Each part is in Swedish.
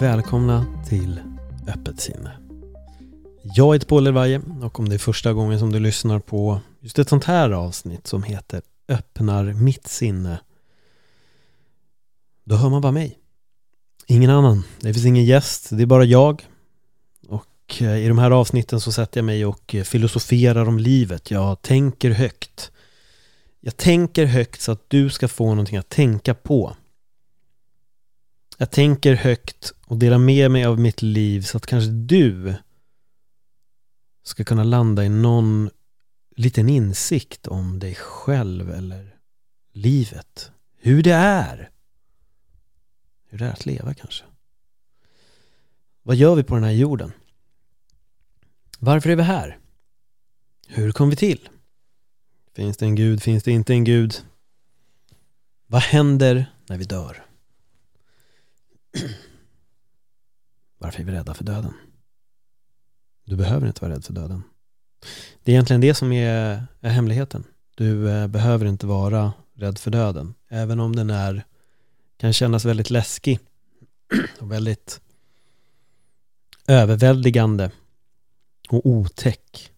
Välkomna till Öppet sinne. Jag heter Paul Elvaje och om det är första gången som du lyssnar på just ett sånt här avsnitt som heter Öppnar mitt sinne då hör man bara mig. Ingen annan. Det finns ingen gäst. Det är bara jag. Och eh, i de här avsnitten så sätter jag mig och eh, filosoferar om livet. Jag tänker högt. Jag tänker högt så att du ska få någonting att tänka på. Jag tänker högt och delar med mig av mitt liv så att kanske du ska kunna landa i någon liten insikt om dig själv eller livet. Hur det är. Hur det är att leva kanske. Vad gör vi på den här jorden? Varför är vi här? Hur kom vi till? Finns det en gud? Finns det inte en gud? Vad händer när vi dör? Varför är vi rädda för döden? Du behöver inte vara rädd för döden. Det är egentligen det som är, är hemligheten. Du eh, behöver inte vara rädd för döden. Även om den är, kan kännas väldigt läskig och väldigt överväldigande och otäck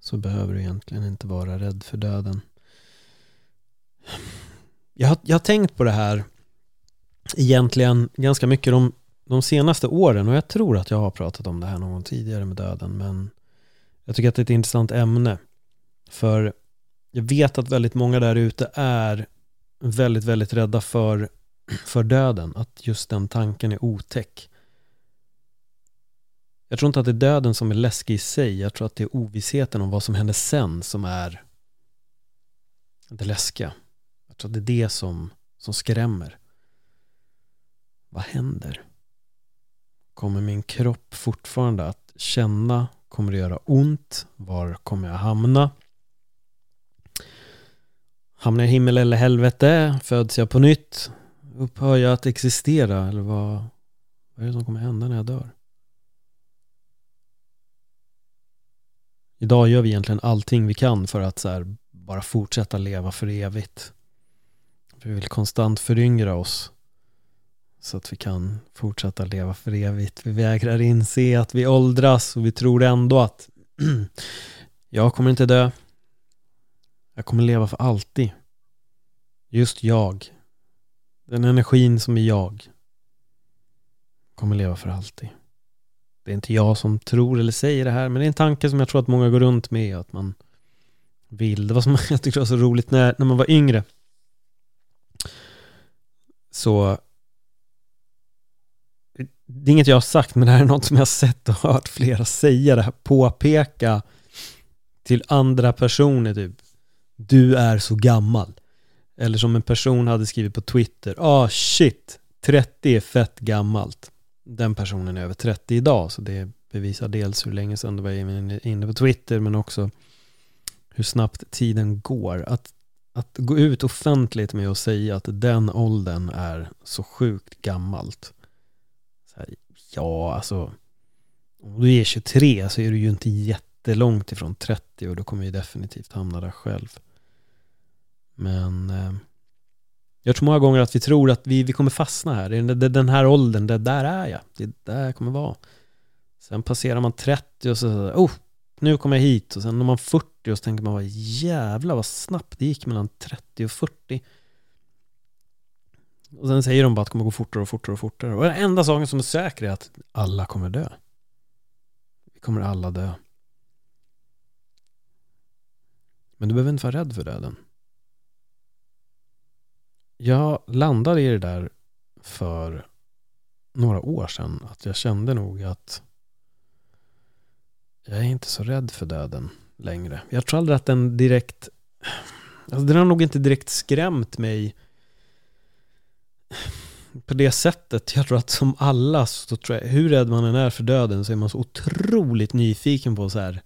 så behöver du egentligen inte vara rädd för döden. Jag har, jag har tänkt på det här egentligen ganska mycket de, de senaste åren och jag tror att jag har pratat om det här någon gång tidigare med döden men jag tycker att det är ett intressant ämne. För jag vet att väldigt många där ute är väldigt, väldigt rädda för, för döden att just den tanken är otäck. Jag tror inte att det är döden som är läskig i sig jag tror att det är ovissheten om vad som händer sen som är det läskiga. Jag tror att det är det som, som skrämmer vad händer? Kommer min kropp fortfarande att känna? Kommer det göra ont? Var kommer jag hamna? Hamnar jag i himmel eller helvete? Föds jag på nytt? Upphör jag att existera? Eller vad, vad är det som kommer hända när jag dör? Idag gör vi egentligen allting vi kan för att så här, bara fortsätta leva för evigt. Vi vill konstant föryngra oss så att vi kan fortsätta leva för evigt. Vi vägrar inse att vi åldras och vi tror ändå att jag kommer inte dö. Jag kommer leva för alltid. Just jag. Den energin som är jag kommer leva för alltid. Det är inte jag som tror eller säger det här, men det är en tanke som jag tror att många går runt med, att man vill. Det var som jag tyckte var så roligt när, när man var yngre. Så det är inget jag har sagt, men det här är något som jag har sett och hört flera säga, det här påpeka till andra personer typ, du är så gammal. Eller som en person hade skrivit på Twitter, ah shit, 30 är fett gammalt. Den personen är över 30 idag, så det bevisar dels hur länge sedan du var inne på Twitter, men också hur snabbt tiden går. Att, att gå ut offentligt med att säga att den åldern är så sjukt gammalt ja, alltså om du är 23 så är du ju inte jättelångt ifrån 30 och då kommer ju definitivt hamna där själv. Men eh, jag tror många gånger att vi tror att vi, vi kommer fastna här. Det är den här åldern, det där är jag. Det är där jag kommer vara. Sen passerar man 30 och så, oh, nu kommer jag hit. Och sen när man 40 och så tänker man, jävlar vad snabbt det gick mellan 30 och 40. Och sen säger de bara att det kommer gå fortare och fortare och fortare. Och den enda saken som är säker är att alla kommer dö. Vi kommer alla dö. Men du behöver inte vara rädd för döden. Jag landade i det där för några år sedan. Att jag kände nog att jag är inte så rädd för döden längre. Jag tror aldrig att den direkt, alltså den har nog inte direkt skrämt mig på det sättet. Jag tror att som alla, så tror jag, hur rädd man än är för döden så är man så otroligt nyfiken på så här,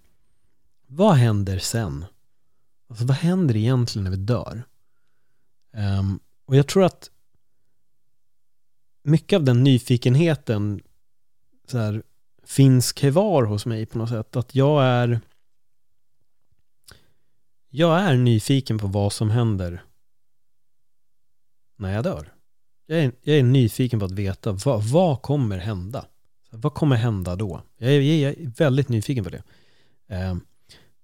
vad händer sen? Alltså vad händer egentligen när vi dör? Um, och jag tror att mycket av den nyfikenheten så här, finns kvar hos mig på något sätt. Att jag är jag är nyfiken på vad som händer när jag dör. Jag är, jag är nyfiken på att veta vad, vad kommer hända? Vad kommer hända då? Jag är, jag är väldigt nyfiken på det. Eh,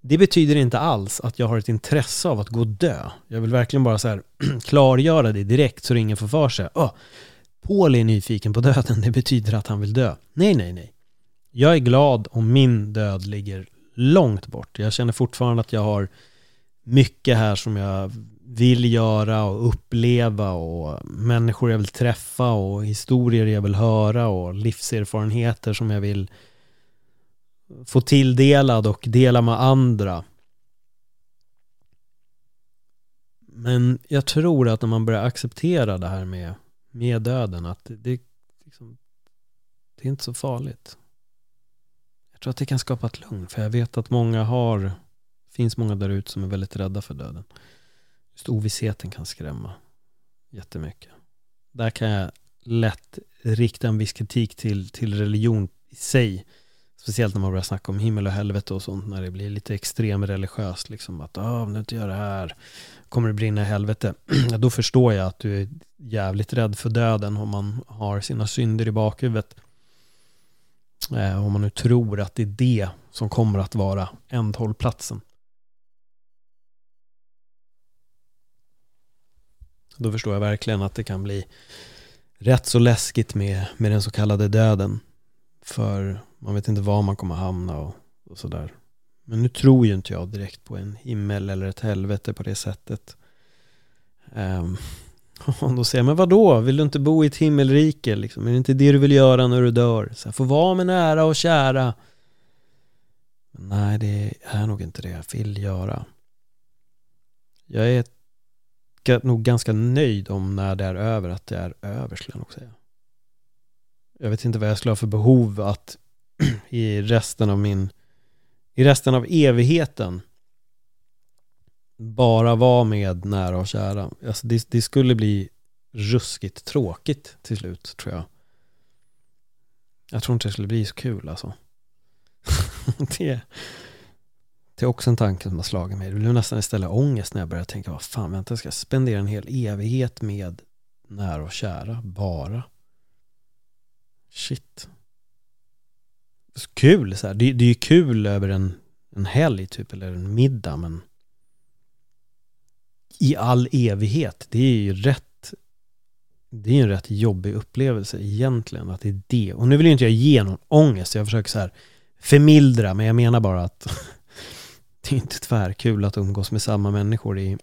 det betyder inte alls att jag har ett intresse av att gå och dö. Jag vill verkligen bara så här klargöra det direkt så det ingen får för sig. Oh, Paul är nyfiken på döden, det betyder att han vill dö. Nej, nej, nej. Jag är glad om min död ligger långt bort. Jag känner fortfarande att jag har mycket här som jag vill göra och uppleva och människor jag vill träffa och historier jag vill höra och livserfarenheter som jag vill få tilldelad och dela med andra. Men jag tror att när man börjar acceptera det här med, med döden, att det, det, liksom, det är inte så farligt. Jag tror att det kan skapa ett lugn, för jag vet att många har, finns många där ute som är väldigt rädda för döden. Just ovissheten kan skrämma jättemycket. Där kan jag lätt rikta en viss kritik till, till religion i sig Speciellt när man börjar snacka om himmel och helvete och sånt, när det blir lite extrem religiöst. Liksom att ah, om du inte gör det här kommer det brinna i helvete. Då förstår jag att du är jävligt rädd för döden om man har sina synder i bakhuvudet. Eh, om man nu tror att det är det som kommer att vara ändhållplatsen. Då förstår jag verkligen att det kan bli rätt så läskigt med, med den så kallade döden. För man vet inte var man kommer hamna och, och sådär. Men nu tror ju inte jag direkt på en himmel eller ett helvete på det sättet. Um, och då säger jag, men vadå? Vill du inte bo i ett himmelrike? Liksom? Är det inte det du vill göra när du dör? Så här, få vara med nära och kära. Men nej, det är nog inte det jag vill göra. Jag är nog ganska nöjd om när det är över, att det är över skulle jag nog säga. Jag vet inte vad jag skulle ha för behov att i resten av min, i resten av evigheten bara vara med nära och kära. Alltså det, det skulle bli ruskigt tråkigt till slut tror jag. Jag tror inte det skulle bli så kul alltså. det, det är också en tanke som har slagit mig. Det blev nästan istället ångest när jag började tänka, vad fan, vänta, jag ska spendera en hel evighet med nära och kära, bara. Shit kul så här. Det, det är ju kul över en, en helg typ eller en middag men i all evighet, det är ju rätt det är ju en rätt jobbig upplevelse egentligen att det är det. Och nu vill ju inte jag ge någon ångest, jag försöker så här förmildra, men jag menar bara att det är inte tvärkul att umgås med samma människor i,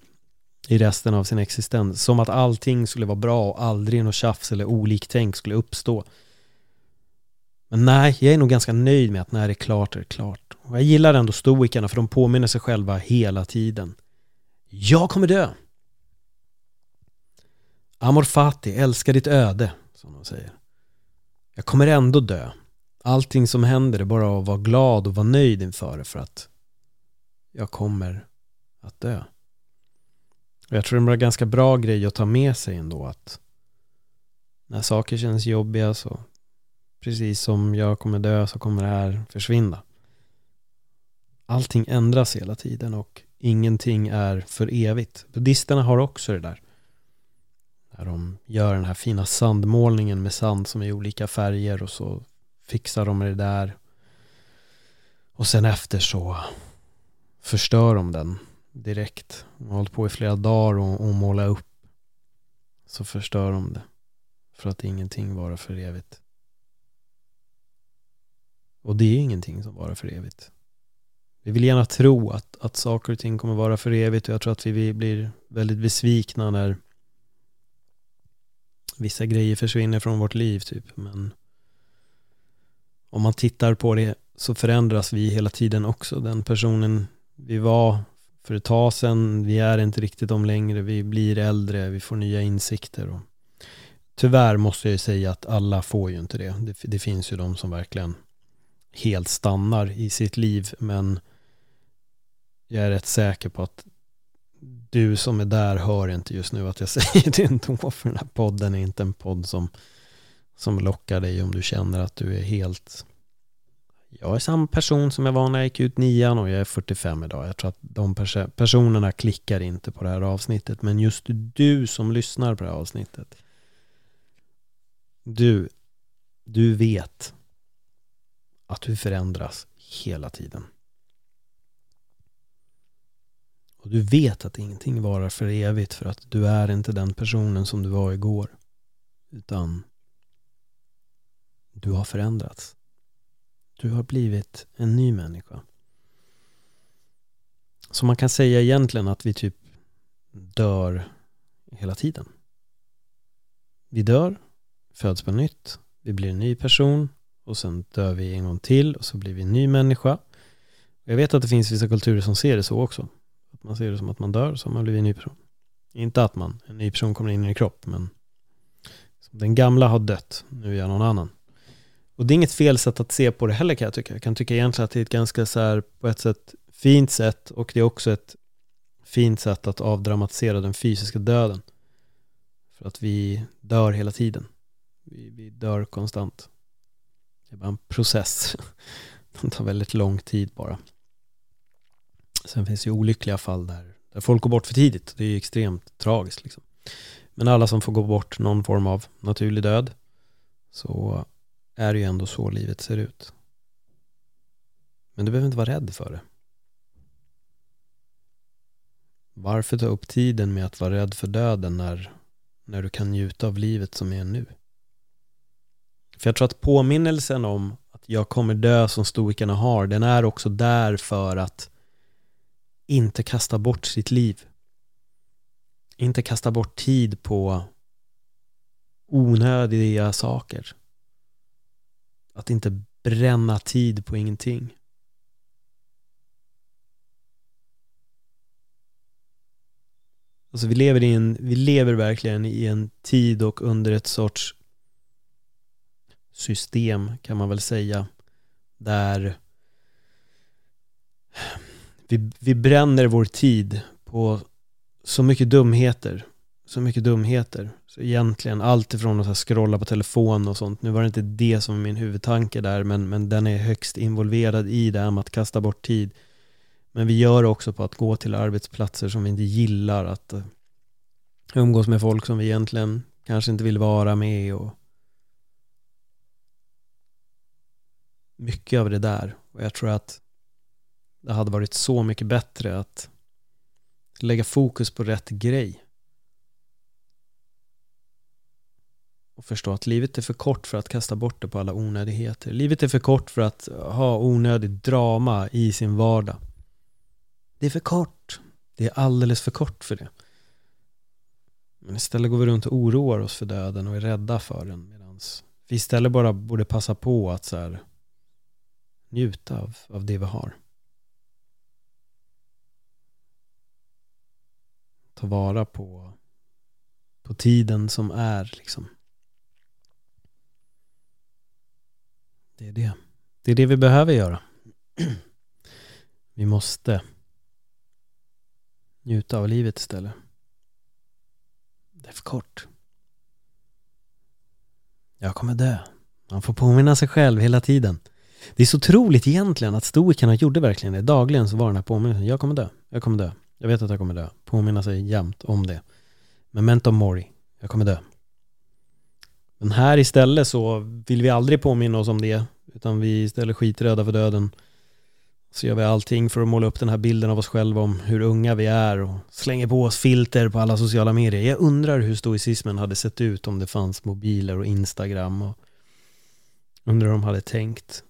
i resten av sin existens. Som att allting skulle vara bra och aldrig något tjafs eller oliktänk skulle uppstå. Men nej, jag är nog ganska nöjd med att när det är klart är det klart. Och jag gillar ändå stoikerna för de påminner sig själva hela tiden. Jag kommer dö. Amor fati, älska ditt öde, som de säger. Jag kommer ändå dö. Allting som händer är bara att vara glad och vara nöjd inför det för att jag kommer att dö. Och jag tror det är en ganska bra grej att ta med sig ändå att när saker känns jobbiga så precis som jag kommer dö så kommer det här försvinna. Allting ändras hela tiden och ingenting är för evigt. Buddhisterna har också det där. När de gör den här fina sandmålningen med sand som är i olika färger och så fixar de det där. Och sen efter så förstör de den direkt. De har hållit på i flera dagar och, och måla upp. Så förstör de det. För att ingenting varar för evigt. Och det är ingenting som varar för evigt. Vi vill gärna tro att, att saker och ting kommer vara för evigt och jag tror att vi blir väldigt besvikna när vissa grejer försvinner från vårt liv typ. Men om man tittar på det så förändras vi hela tiden också. Den personen vi var för ett tag sedan, vi är inte riktigt om längre, vi blir äldre, vi får nya insikter. Och tyvärr måste jag ju säga att alla får ju inte det. Det, det finns ju de som verkligen helt stannar i sitt liv, men jag är rätt säker på att du som är där hör inte just nu att jag säger det ändå, för den här podden är inte en podd som, som lockar dig om du känner att du är helt jag är samma person som jag var när jag gick ut nian och jag är 45 idag. Jag tror att de pers personerna klickar inte på det här avsnittet. Men just du som lyssnar på det här avsnittet. Du, du vet att du förändras hela tiden. Och du vet att ingenting varar för evigt för att du är inte den personen som du var igår. Utan du har förändrats. Du har blivit en ny människa. Så man kan säga egentligen att vi typ dör hela tiden. Vi dör, föds på nytt, vi blir en ny person och sen dör vi en gång till och så blir vi en ny människa. Jag vet att det finns vissa kulturer som ser det så också. Att man ser det som att man dör så har man blivit en ny person. Inte att man, en ny person kommer in i en kropp, men den gamla har dött, nu är jag någon annan. Och det är inget fel sätt att se på det heller kan jag tycka. Jag kan tycka egentligen att det är ett ganska så här, på ett sätt fint sätt och det är också ett fint sätt att avdramatisera den fysiska döden. För att vi dör hela tiden. Vi, vi dör konstant. Det är bara en process. Den tar väldigt lång tid bara. Sen finns det ju olyckliga fall där, där folk går bort för tidigt. Det är ju extremt tragiskt liksom. Men alla som får gå bort någon form av naturlig död så är det ju ändå så livet ser ut. Men du behöver inte vara rädd för det. Varför ta upp tiden med att vara rädd för döden när, när du kan njuta av livet som är nu? För jag tror att påminnelsen om att jag kommer dö som stoikerna har, den är också där för att inte kasta bort sitt liv. Inte kasta bort tid på onödiga saker. Att inte bränna tid på ingenting. Alltså vi lever, i en, vi lever verkligen i en tid och under ett sorts system kan man väl säga där vi, vi bränner vår tid på så mycket dumheter så mycket dumheter. Så egentligen allt ifrån att scrolla på telefon och sånt. Nu var det inte det som var min huvudtanke där, men, men den är högst involverad i det här med att kasta bort tid. Men vi gör det också på att gå till arbetsplatser som vi inte gillar, att eh, umgås med folk som vi egentligen kanske inte vill vara med och mycket av det där. Och jag tror att det hade varit så mycket bättre att lägga fokus på rätt grej. Och förstå att livet är för kort för att kasta bort det på alla onödigheter. Livet är för kort för att ha onödigt drama i sin vardag. Det är för kort. Det är alldeles för kort för det. Men istället går vi runt och oroar oss för döden och är rädda för den. Medan vi istället bara borde passa på att så här, njuta av, av det vi har. Ta vara på, på tiden som är liksom. Det är det. Det är det vi behöver göra. Vi måste njuta av livet istället. Det är för kort. Jag kommer dö. Man får påminna sig själv hela tiden. Det är så otroligt egentligen att stoikerna gjorde verkligen det. Dagligen så var den här påminnelsen. Jag kommer dö. Jag kommer dö. Jag vet att jag kommer dö. Påminna sig jämt om det. Memento mori. Jag kommer dö. Men här istället så vill vi aldrig påminna oss om det utan vi istället skiträdda för döden. Så gör vi allting för att måla upp den här bilden av oss själva om hur unga vi är och slänger på oss filter på alla sociala medier. Jag undrar hur stoicismen hade sett ut om det fanns mobiler och Instagram och undrar hur de hade tänkt.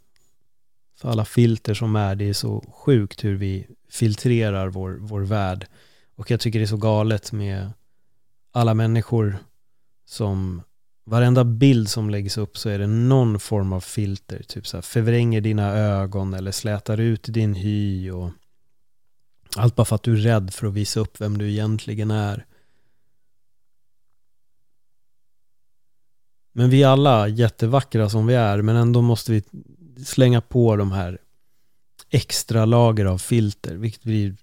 För alla filter som är, det är så sjukt hur vi filtrerar vår, vår värld. Och jag tycker det är så galet med alla människor som Varenda bild som läggs upp så är det någon form av filter. Typ så här, förvränger dina ögon eller slätar ut din hy och allt bara för att du är rädd för att visa upp vem du egentligen är. Men vi är alla jättevackra som vi är, men ändå måste vi slänga på de här extra lager av filter, vilket blir...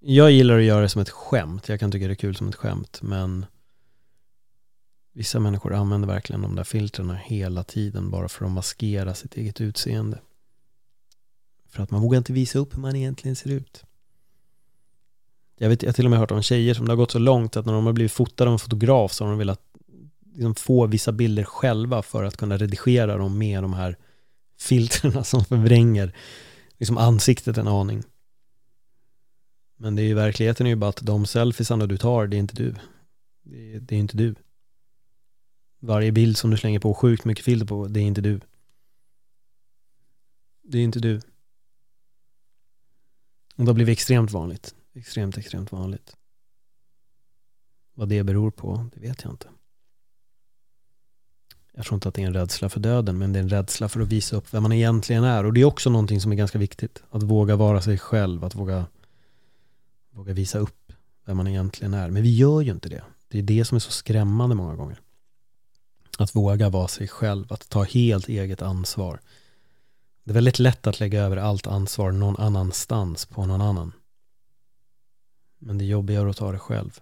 Jag gillar att göra det som ett skämt. Jag kan tycka det är kul som ett skämt, men vissa människor använder verkligen de där filtren hela tiden bara för att maskera sitt eget utseende. För att man vågar inte visa upp hur man egentligen ser ut. Jag, vet, jag har till och med hört om tjejer som det har gått så långt att när de har blivit fotade av en fotograf så har de velat liksom få vissa bilder själva för att kunna redigera dem med de här filtren som förvränger liksom ansiktet en aning. Men det är ju verkligheten är ju bara att de selfiesarna du tar, det är inte du. Det är, det är inte du. Varje bild som du slänger på sjukt mycket filter på, det är inte du. Det är inte du. Och det har blivit extremt vanligt. Extremt, extremt vanligt. Vad det beror på, det vet jag inte. Jag tror inte att det är en rädsla för döden, men det är en rädsla för att visa upp vem man egentligen är. Och det är också någonting som är ganska viktigt. Att våga vara sig själv, att våga, våga visa upp vem man egentligen är. Men vi gör ju inte det. Det är det som är så skrämmande många gånger. Att våga vara sig själv, att ta helt eget ansvar. Det är väldigt lätt att lägga över allt ansvar någon annanstans på någon annan. Men det är jobbigare att ta det själv.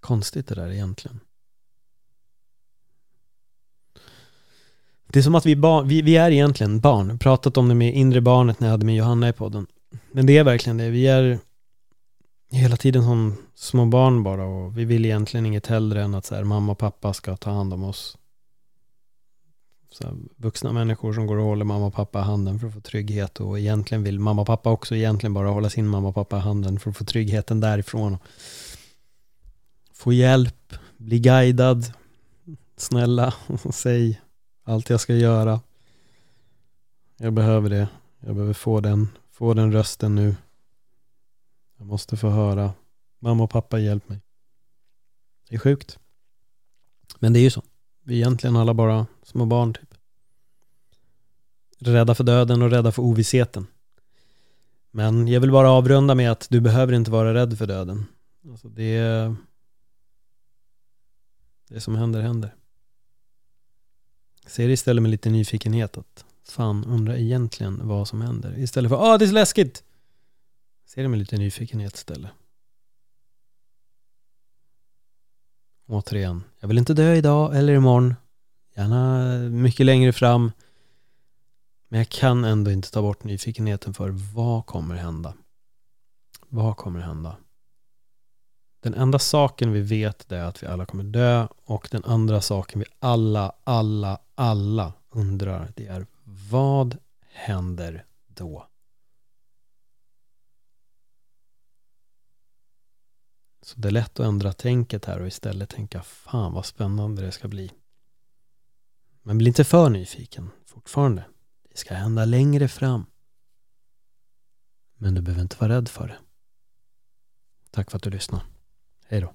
Konstigt det där egentligen. Det är som att vi, vi, vi är egentligen barn. Pratat om det med inre barnet när jag hade med Johanna i podden. Men det är verkligen det. Vi är hela tiden som små barn bara och vi vill egentligen inget hellre än att så här, mamma och pappa ska ta hand om oss. Så här, vuxna människor som går och håller mamma och pappa i handen för att få trygghet och egentligen vill mamma och pappa också egentligen bara hålla sin mamma och pappa i handen för att få tryggheten därifrån. Få hjälp, bli guidad, snälla, säg allt jag ska göra. Jag behöver det. Jag behöver få den, få den rösten nu. Jag måste få höra. Mamma och pappa, hjälp mig. Det är sjukt. Men det är ju så. Vi är egentligen alla bara små barn typ. Rädda för döden och rädda för ovissheten. Men jag vill bara avrunda med att du behöver inte vara rädd för döden. Alltså det, det som händer händer. Se det istället med lite nyfikenhet att fan undra egentligen vad som händer. Istället för ah det är så läskigt. Ser det med lite nyfikenhet istället. Återigen, jag vill inte dö idag eller imorgon. Gärna mycket längre fram. Men jag kan ändå inte ta bort nyfikenheten för vad kommer hända? Vad kommer hända? Den enda saken vi vet är att vi alla kommer dö och den andra saken vi alla, alla, alla undrar det är vad händer då? Så det är lätt att ändra tänket här och istället tänka fan vad spännande det ska bli. Men bli inte för nyfiken fortfarande. Det ska hända längre fram. Men du behöver inte vara rädd för det. Tack för att du lyssnade. Hej då.